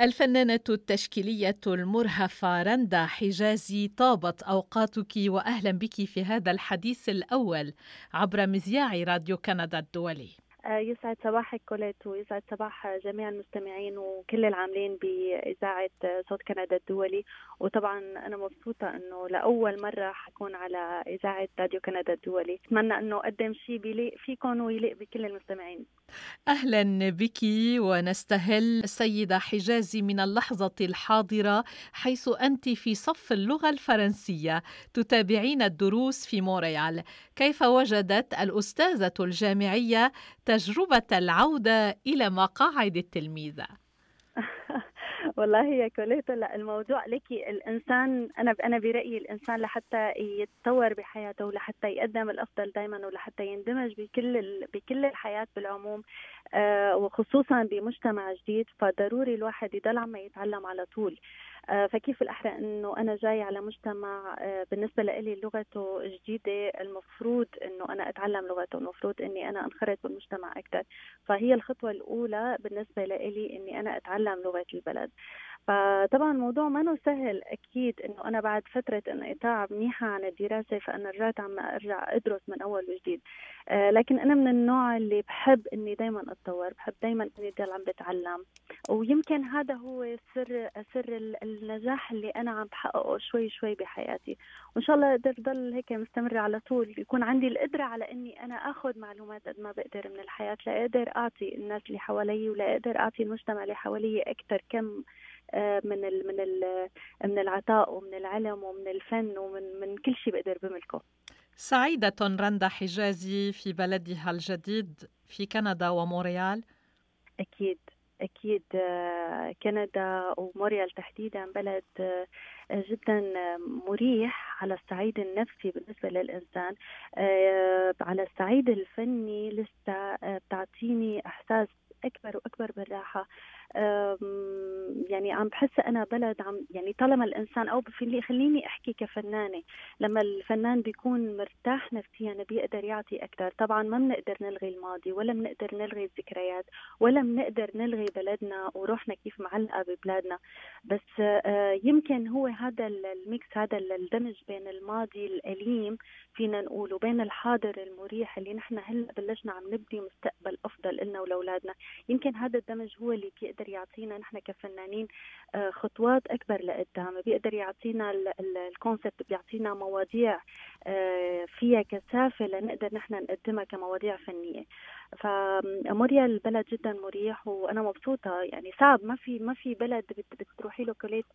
الفنانة التشكيلية المرهفة رندا حجازي طابت أوقاتك وأهلا بك في هذا الحديث الأول عبر مذياع راديو كندا الدولي. آه، يسعد صباحك كوليت ويسعد صباح جميع المستمعين وكل العاملين بإذاعة صوت كندا الدولي. وطبعا أنا مبسوطة أنه لأول مرة حكون على إذاعة راديو كندا الدولي. أتمنى أنه أقدم شيء بيليق فيكم ويليق بكل المستمعين. أهلا بك ونستهل السيدة حجازي من اللحظة الحاضرة حيث أنت في صف اللغة الفرنسية تتابعين الدروس في مونريال كيف وجدت الأستاذة الجامعية تجربة العودة إلى مقاعد التلميذة؟ والله يا كوليتا لا الموضوع لك الإنسان أنا أنا برأيي الإنسان لحتى يتطور بحياته ولحتى يقدم الأفضل دائما ولحتى يندمج بكل بكل الحياة بالعموم آه وخصوصا بمجتمع جديد فضروري الواحد يضل عم يتعلم على طول. فكيف الأحرى أنه أنا جاي على مجتمع آه، بالنسبة لي لغته جديدة المفروض أنه أنا أتعلم لغته المفروض أني أنا أنخرط بالمجتمع أكثر فهي الخطوة الأولى بالنسبة لي أني أنا أتعلم لغة البلد. فطبعا الموضوع ما سهل أكيد إنه أنا بعد فترة انقطاع منيحة عن الدراسة فأنا رجعت عم أرجع أدرس من أول وجديد. آه لكن أنا من النوع اللي بحب إني دائما أتطور بحب دائما إني ضل عم بتعلم. ويمكن هذا هو سر سر النجاح اللي أنا عم بحققه شوي شوي بحياتي. وإن شاء الله أقدر ضل هيك مستمرة على طول يكون عندي القدرة على إني أنا آخذ معلومات قد ما بقدر من الحياة لاقدر أعطي الناس اللي حوالي ولا أقدر أعطي المجتمع اللي حوالي أكثر كم من ال من ال من العطاء ومن العلم ومن الفن ومن من كل شيء بقدر بملكه. سعيدة رندا حجازي في بلدها الجديد في كندا ومونريال. أكيد أكيد آه، كندا وموريال تحديدا بلد آه، جدا مريح على الصعيد النفسي بالنسبة للإنسان. على الصعيد الفني لسه بتعطيني إحساس أكبر وأكبر بالراحة. يعني عم بحس أنا بلد عم يعني طالما الإنسان أو خليني أحكي كفنانة لما الفنان بيكون مرتاح نفسيا بيقدر يعطي أكثر طبعا ما بنقدر نلغي الماضي ولا بنقدر نلغي الذكريات ولا بنقدر نلغي بلدنا وروحنا كيف معلقة ببلادنا. بس آه، يمكن هو هذا ال mix هذا الدمج بين الماضي الأليم فينا نقول وبين الحاضر المريح اللي نحن هلأ بلشنا عم نبني مستقبل أفضل لنا ولأولادنا. يمكن هذا الدمج هو اللي بيقدر يعطينا نحن كفنانين آه، خطوات أكبر لقدام. بيقدر يعطينا الكونسبت بيعطينا مواضيع آه، فيها كثافة لنقدر نحن نقدمها كمواضيع فنية. فموريا البلد جدا مريح وأنا مبسوطة. يعني صعب ما في ما في بلد بتروحي له كليت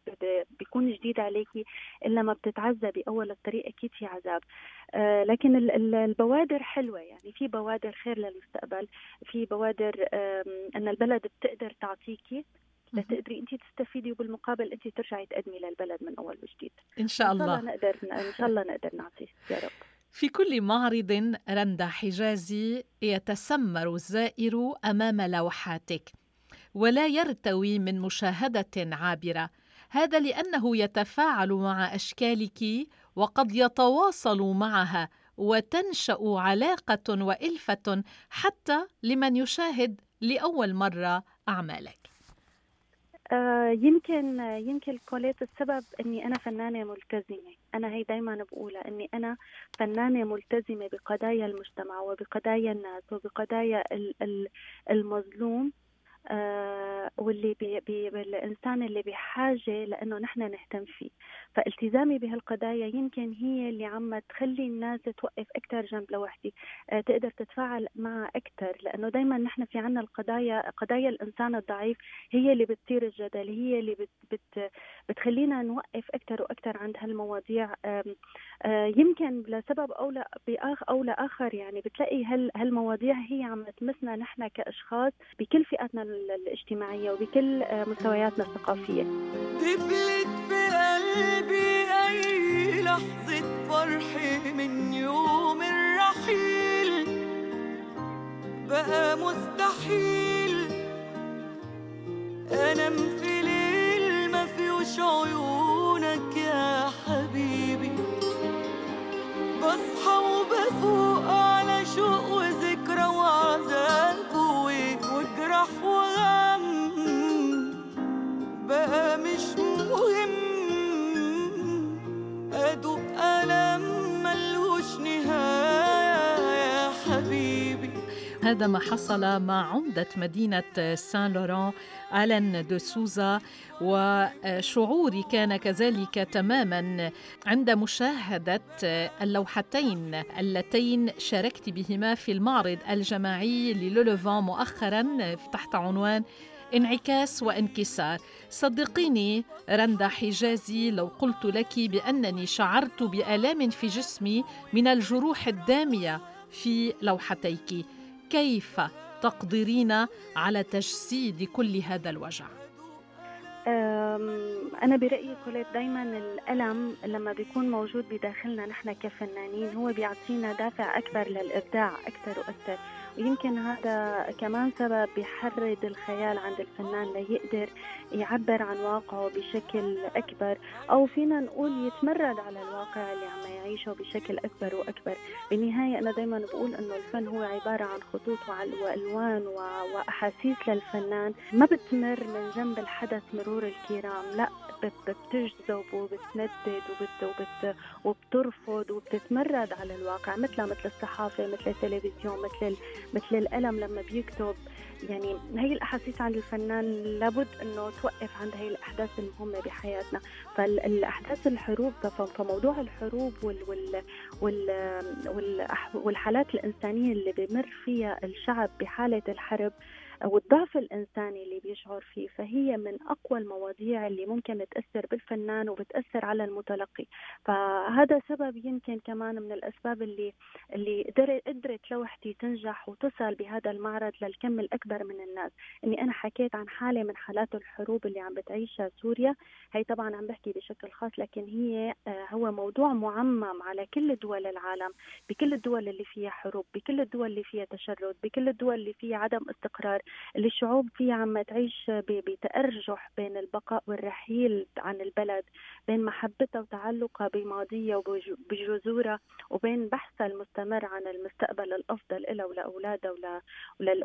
بيكون جديد عليكي إلا ما بتتعذبي. باول الطريق أكيد في عذاب. آه، لكن البوادر حلوة. يعني في بوادر خير للمستقبل في بوادر إن البلد بتقدر تعطيكي. لتقدري انت تستفيدي وبالمقابل انت ترجعي تقدمي للبلد من أول وجديد. إن شاء الله, إن شاء الله. نقدر إن شاء الله نقدر نعطي. يا رب. في كل معرض رندا حجازي يتسمر الزائر أمام لوحاتك ولا يرتوي من مشاهدة عابرة. هذا لأنه يتفاعل مع أشكالك وقد يتواصل معها وتنشأ علاقة وإلفة حتى لمن يشاهد لأول مرة أعمالك. يمكن يمكن كوليت السبب إني أنا فنانة ملتزمة. أنا هي دائما بقولها إني أنا فنانة ملتزمة بقضايا المجتمع وبقضايا الناس وبقضايا المظلوم. آه واللي بي بي الانسان اللي بحاجة لأنه نحن نهتم فيه. فالتزامي بهالقضايا يمكن هي اللي عم تخلي الناس توقف أكثر جنب لوحدي. آه تقدر تتفاعل معها أكثر لأنه دائما نحن في عنا القضايا قضايا الإنسان الضعيف هي اللي بتثير الجدل هي اللي بت بت بتخلينا نوقف أكثر وأكثر عند هالمواضيع. آه يمكن لسبب أو لا أو لآخر يعني بتلاقي هال هالمواضيع هي عم تمسنا نحن كأشخاص بكل فئاتنا الاجتماعية وبكل آه، مستوياتنا الثقافية. دبلت في قلبي أي لحظة فرح من يوم الرحيل. بقى مستحيل أنام في ليل ما فيهوش عيونك مش مهم. أدوق ألم ملوش نهاية يا حبيبي. هذا ما حصل مع عمدة مدينة سان لوران آلان دو سوزا وشعوري كان كذلك تماما عند مشاهدة اللوحتين اللتين شاركت بهما في المعرض الجماعي للولوفان مؤخرا تحت عنوان انعكاس وانكسار. صدقيني رندا حجازي لو قلت لك بأنني شعرت بآلام في جسمي من الجروح الدامية في لوحتيك. كيف تقدرين على تجسيد كل هذا الوجع؟ أنا برأيي كوليت دايما الألم لما بيكون موجود بداخلنا نحن كفنانين هو بيعطينا دافع أكبر للإبداع أكثر وأكثر. ويمكن هذا كمان سبب بيحرد الخيال عند الفنان ليقدر يعبر عن واقعه بشكل أكبر أو فينا نقول يتمرد على الواقع اللي عم يعيشه بشكل أكبر وأكبر. بالنهاية أنا دايما بقول أنه الفن هو عبارة عن خطوط وألوان وأحاسيس للفنان. ما بتمر من جنب الحدث مرور الكرام لا بتجذب وبتندد وبت وبت وبترفض وبتتمرد على الواقع. مثل مثل الصحافة مثل التلفزيون مثل مثل الألم لما بيكتب. يعني هي الأحاسيس عند الفنان لابد أنه توقف عند هي الأحداث المهمة بحياتنا. فالأحداث الحروب فموضوع الحروب وال وال وال والحالات الإنسانية اللي بمر فيها الشعب بحالة الحرب والضعف الإنساني اللي بيشعر فيه فهي من أقوى المواضيع اللي ممكن تأثر بالفنان وبتأثر على المتلقي. فهذا سبب يمكن كمان من الأسباب اللي اللي قدرت لوحتي تنجح وتصل بهذا المعرض للكم الأكبر من الناس. إني أنا حكيت عن حالة من حالات الحروب اللي عم بتعيشها سوريا. هي طبعا عم بحكي بشكل خاص لكن هي آه، هو موضوع معمم على كل دول العالم. بكل الدول اللي فيها حروب بكل الدول اللي فيها تشرد بكل الدول اللي فيها عدم استقرار. اللي الشعوب فيها عم تعيش بتأرجح بين البقاء والرحيل عن البلد. بين محبتها وتعلقها بماضيها وبجذورها وبين بحثها المستمر عن المستقبل الأفضل لها ولأولادها ولا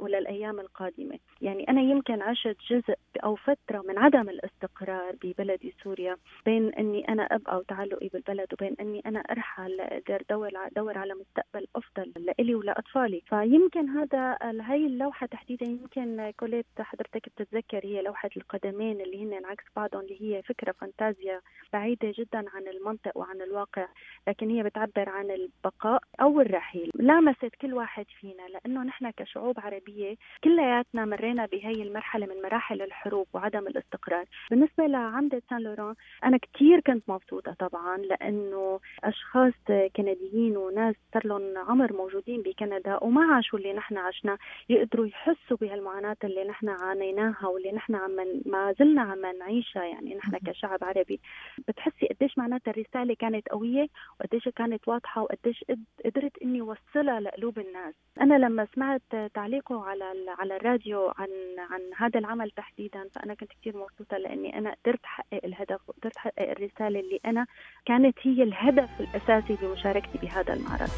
وللأيام القادمة. يعني أنا يمكن عشت جزء أو فترة من عدم الاستقرار ببلدي سوريا بين أني أنا أبقى وتعلقي بالبلد وبين أني أنا أرحل لأقدر دور دور على مستقبل أفضل لإلي ولأطفالي. فيمكن هذا هاي اللوحة تحديدا يمكن كوليت حضرتك بتتذكر هي لوحة القدمين اللي هن عكس بعضهم اللي هي فكرة فانتازيا بعيدة جدا عن المنطق وعن الواقع لكن هي بتعبر عن البقاء أو الرحيل. لامست كل واحد فينا لأنه نحن كشعوب عربية كلياتنا مرينا بهي المرحلة من مراحل الحروب وعدم الاستقرار. بالنسبة لعمدة سان لوران أنا كثير كنت مبسوطة طبعا لأنه أشخاص كنديين وناس صار لهم عمر موجودين بكندا وما عاشوا اللي نحن عشنا يقدروا يحسوا بهالمعاناة اللي نحن عانيناها واللي نحن عم ما زلنا عم نعيشها يعني نحن كشعب عربي. بتحسي قديش معناتها الرسالة كانت قوية وقديش كانت واضحة وقديش قدرت إني أوصلها لقلوب الناس. أنا لما سمعت تعليقه على على الراديو عن عن هذا العمل تحديدا فأنا كنت كثير مبسوطة لأني أنا قدرت أحقق الهدف وقدرت أحقق الرسالة اللي أنا كانت هي الهدف الأساسي بمشاركتي بهذا المعرض.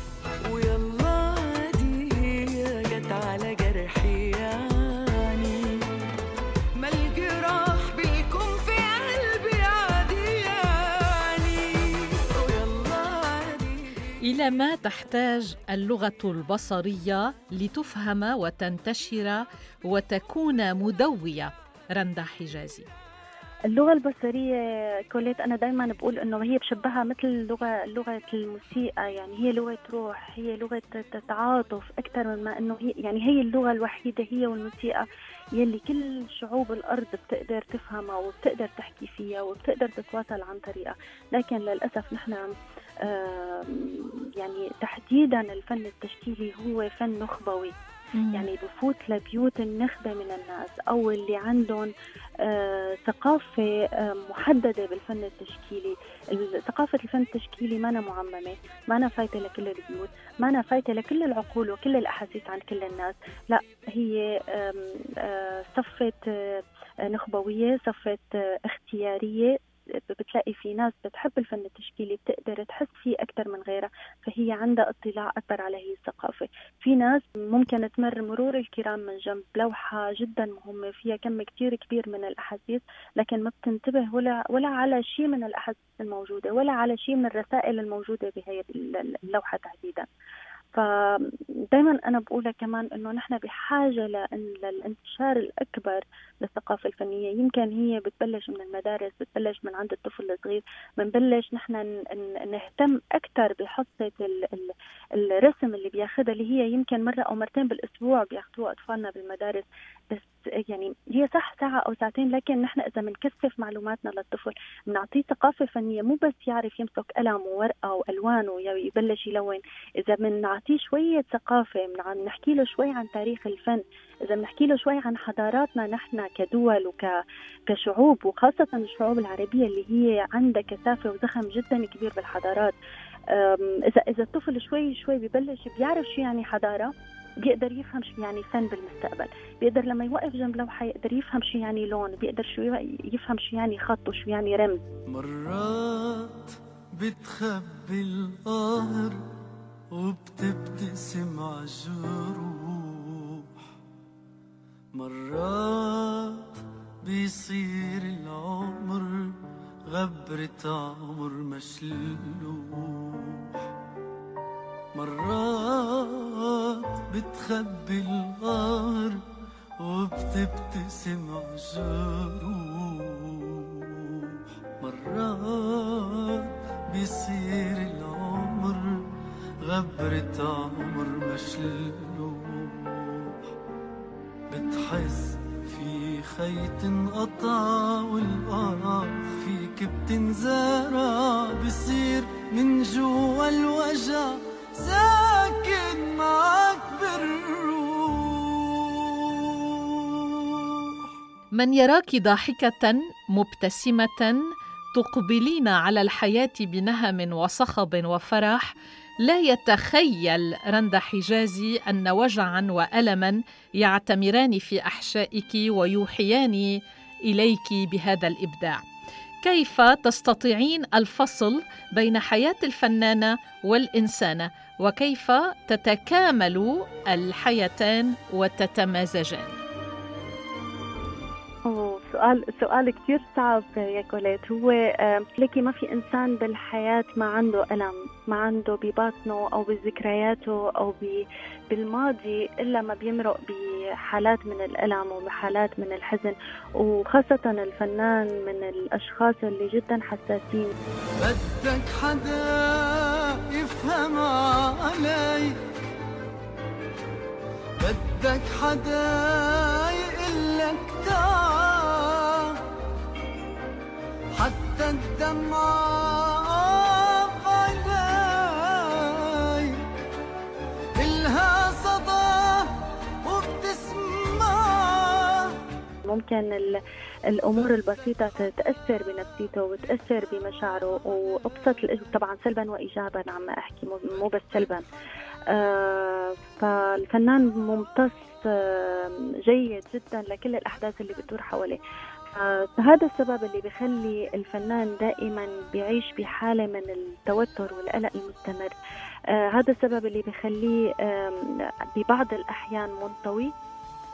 ويلا دي جت على جرحي إلى ما تحتاج اللغة البصرية لتفهم وتنتشر وتكون مدوية رندا حجازي. اللغة البصرية كوليت أنا دايما بقول إنه هي بشبهها مثل لغة لغة الموسيقى يعني هي لغة روح هي لغة تعاطف أكثر من ما إنه هي يعني هي اللغة الوحيدة هي والموسيقى يلي كل شعوب الأرض بتقدر تفهمها وبتقدر تحكي فيها وبتقدر تتواصل عن طريقها. لكن للأسف نحن يعني تحديدا الفن التشكيلي هو فن نخبوي. يعني بفوت لبيوت النخبة من الناس أو اللي عندهم آه ثقافة آه محددة بالفن التشكيلي. ثقافة الفن التشكيلي ما أنا معممة ما أنا فايتة لكل البيوت ما أنا فايتة لكل العقول وكل الأحاسيس عند كل الناس. لا هي آه صفة آه، نخبوية صفة اختيارية بتلاقي في ناس بتحب الفن التشكيلي بتقدر تحس فيه أكثر من غيرها فهي عندها اطلاع أكبر على هي الثقافة. في ناس ممكن تمر مرور الكرام من جنب لوحة جدا مهمة فيها كم كتير كبير من الأحاسيس لكن ما بتنتبه ولا ولا على شيء من الأحاسيس الموجودة ولا على شيء من الرسائل الموجودة بهي اللوحة تحديدا. فدائما أنا بقولها كمان إنه نحن بحاجة للانتشار الأكبر للثقافة الفنية. يمكن هي بتبلش من المدارس بتبلش من عند الطفل الصغير بنبلش نحن نهتم أكثر بحصة الرسم اللي بياخذها اللي هي يمكن مرة أو مرتين بالأسبوع بياخذوها أطفالنا بالمدارس. بس يعني هي صح ساعة أو ساعتين لكن نحن إذا بنكثف معلوماتنا للطفل بنعطيه ثقافة فنية مو بس يعرف يمسك قلم وورقة وألوان ويبلش يلون. إذا بنعطيه شوية ثقافة بنحكي له شوي عن تاريخ الفن. إذا بنحكي له شوي عن حضاراتنا نحن كدول وكشعوب وخاصة الشعوب العربية اللي هي عندها كثافة وزخم جدا كبير بالحضارات. إذا إذا الطفل شوي شوي ببلش بيعرف شو يعني حضارة بيقدر يفهم شو يعني فن بالمستقبل. بيقدر لما يوقف جنب لوحة يقدر يفهم شو يعني لون بيقدر شو يفهم شو يعني خط وشو يعني رمز. مرات بتخبي القهر وبتبتسم عالجروح مرات بيصير العمر غبرة عمر مشلوح مرات بتخبي القهر وبتبتسم عالجروح مرات بيصير العمر غبرة عمر مشلوح بتحس في خيط انقطع والقاع فيك بتنزرع بصير من جوا الوجع ساكن معك بالروح. من يراك ضاحكة مبتسمة تقبلين على الحياة بنهم وصخب وفرح. لا يتخيل رند حجازي أن وجعا وألما يعتمران في أحشائك ويوحيان إليك بهذا الإبداع. كيف تستطيعين الفصل بين حياة الفنانة والانسانه وكيف تتكامل الحياتان وتتمازجان؟ سؤال سؤال كثير صعب يا كوليت. هو لكي ما في إنسان بالحياة ما عنده ألم ما عنده بباطنه أو بذكرياته أو بالماضي إلا ما بيمرق بحالات من الألم وبحالات من الحزن وخاصة الفنان من الأشخاص اللي جدا حساسين. بدك حدا يفهم عليك بدك حدا يقلك تعال حتى الدمعه ممكن الأمور البسيطة تاثر بنفسيته وتاثر بمشاعره وأبسط طبعا سلبا وايجابا عم أحكي مو بس سلبا. آه فالفنان ممتص آه جيد جدا لكل الأحداث اللي بتدور حواليه. فهذا السبب اللي بيخلي الفنان دائما بيعيش بحالة من التوتر والقلق المستمر. آه هذا السبب اللي بيخليه آه ببعض الأحيان منطوي.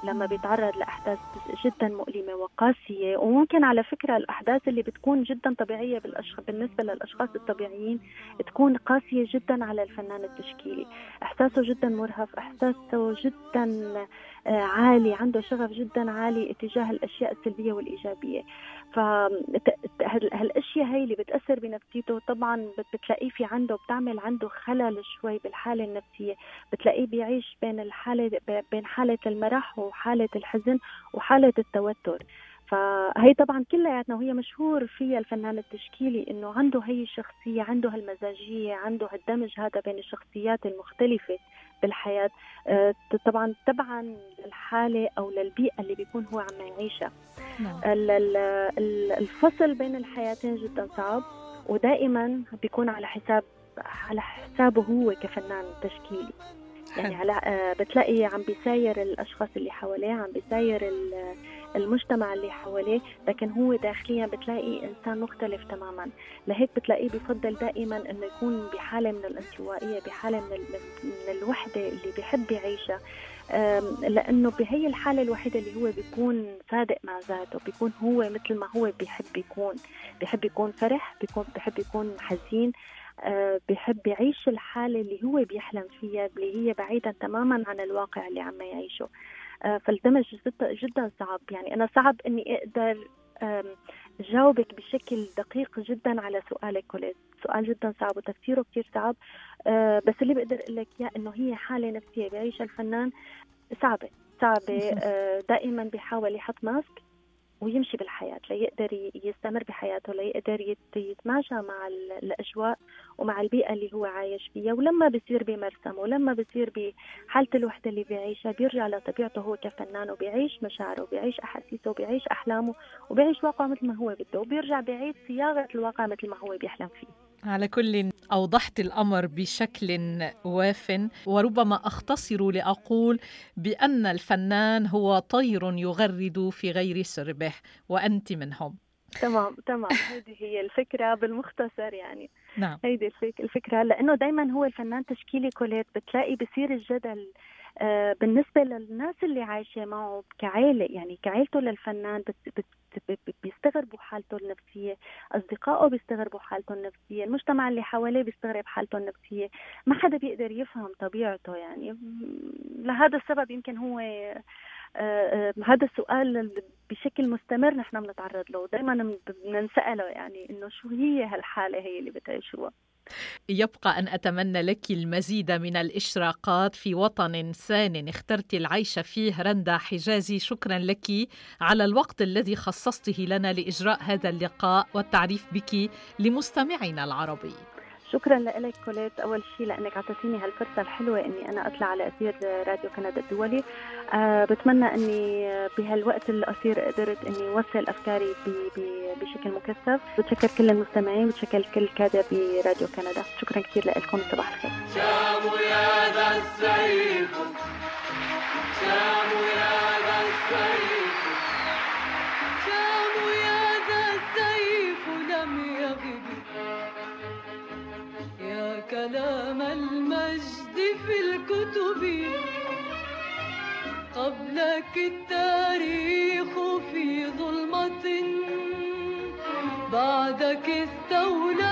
لما بيتعرض لأحداث جدا مؤلمة وقاسية. وممكن على فكرة الأحداث اللي بتكون جدا طبيعية بالأشخاص بالنسبة للأشخاص الطبيعيين تكون قاسية جدا على الفنان التشكيلي. إحساسه جدا مرهف إحساسه جدا آه، عالي عنده شغف جدا عالي اتجاه الأشياء السلبية والإيجابية. فهالاشياء هي اللي بتأثر بنفسيته. طبعا بتلاقيه في عنده بتعمل عنده خلل شوي بالحالة النفسية. بتلاقيه بيعيش بين الحالة بين حالة المرح وحالة الحزن وحالة التوتر. فهي طبعا كلياتنا وهي مشهور فيها الفنان التشكيلي إنه عنده هي الشخصية عنده هالمزاجية عنده هالدمج هذا بين الشخصيات المختلفة بالحياة. آه، طبعا تبعا للحالة أو للبيئة اللي بيكون هو عم يعيشها. نعم. الفصل بين الحياتين جدا صعب ودائما بيكون على حساب على حسابه هو كفنان تشكيلي. يعني على آه، بتلاقي عم بيساير الأشخاص اللي حواليه عم بيساير المجتمع اللي حواليه لكن هو داخليا بتلاقي إنسان مختلف تماما. لهيك بتلاقيه بفضل دائما إنه يكون بحالة من الانطوائية بحالة من, من الوحدة اللي بيحب يعيشها. لأنه بهي الحالة الوحيدة اللي هو بيكون صادق مع ذاته بيكون هو مثل ما هو بيحب يكون. بيحب يكون فرح بيكون بيحب يكون حزين أه بيحب يعيش الحالة اللي هو بيحلم فيها اللي هي بعيدا تماما عن الواقع اللي عم يعيشه. أه فالدمج جدا, جدا صعب. يعني أنا صعب إني أقدر جاوبك بشكل دقيق جدا على سؤالك كوليت سؤال جدا صعب وتفسيره كثير صعب. أه بس اللي بقدر أقول لك إياه إنه هي حالة نفسية بيعيشها الفنان صعبة صعبة أه دائما بيحاول يحط ماسك ويمشي بالحياة ليقدر يستمر بحياته ليقدر يتماشى مع الأجواء ومع البيئة اللي هو عايش فيها. ولما بصير بمرسم ولما بصير بحالة الوحدة اللي بيعيشها بيرجع لطبيعته هو كفنان وبيعيش مشاعره وبيعيش أحاسيسه وبيعيش أحلامه وبيعيش واقعه مثل ما هو بده وبيرجع بيعيد صياغة الواقع مثل ما هو بيحلم فيه. على كل أوضحت الأمر بشكل واف وربما أختصر لأقول بأن الفنان هو طير يغرد في غير سربه وأنت منهم تمام تمام. هذه هي الفكرة بالمختصر يعني. نعم. هيدي الفكرة لأنه دايما هو الفنان تشكيلي كوليت بتلاقي بصير الجدل آه، بالنسبة للناس اللي عايشة معه كعائلة يعني كعائلته للفنان بيستغربوا حالته النفسية أصدقائه بيستغربوا حالته النفسية المجتمع اللي حواليه بيستغرب حالته النفسية ما حدا بيقدر يفهم طبيعته يعني. لهذا السبب يمكن هو آه، آه، هذا السؤال بشكل مستمر نحن بنتعرض له دائما بنسأله يعني إنه شو هي هالحالة هي اللي بتعيشوها؟ يبقى أن أتمنى لك المزيد من الإشراقات في وطن سان اخترت العيش فيه رندا حجازي. شكرا لك على الوقت الذي خصصته لنا لإجراء هذا اللقاء والتعريف بك لمستمعينا العربي. شكرا لك كوليت. أول شيء لأنك أعطيتيني هالفرصة الحلوة إني أنا أطلع على أثير راديو كندا الدولي. أه بتمنى إني بهالوقت القصير قدرت إني اوصل أفكاري بشكل مكثف. بتشكر كل المستمعين بتشكر كل كادر براديو كندا. شكرا كثير لكم. صباح الخير. شاموا يا ذا السيف. شاموا يا ذا السيف. المجد في الكتب قبلك التاريخ في ظلمة بعدك استولى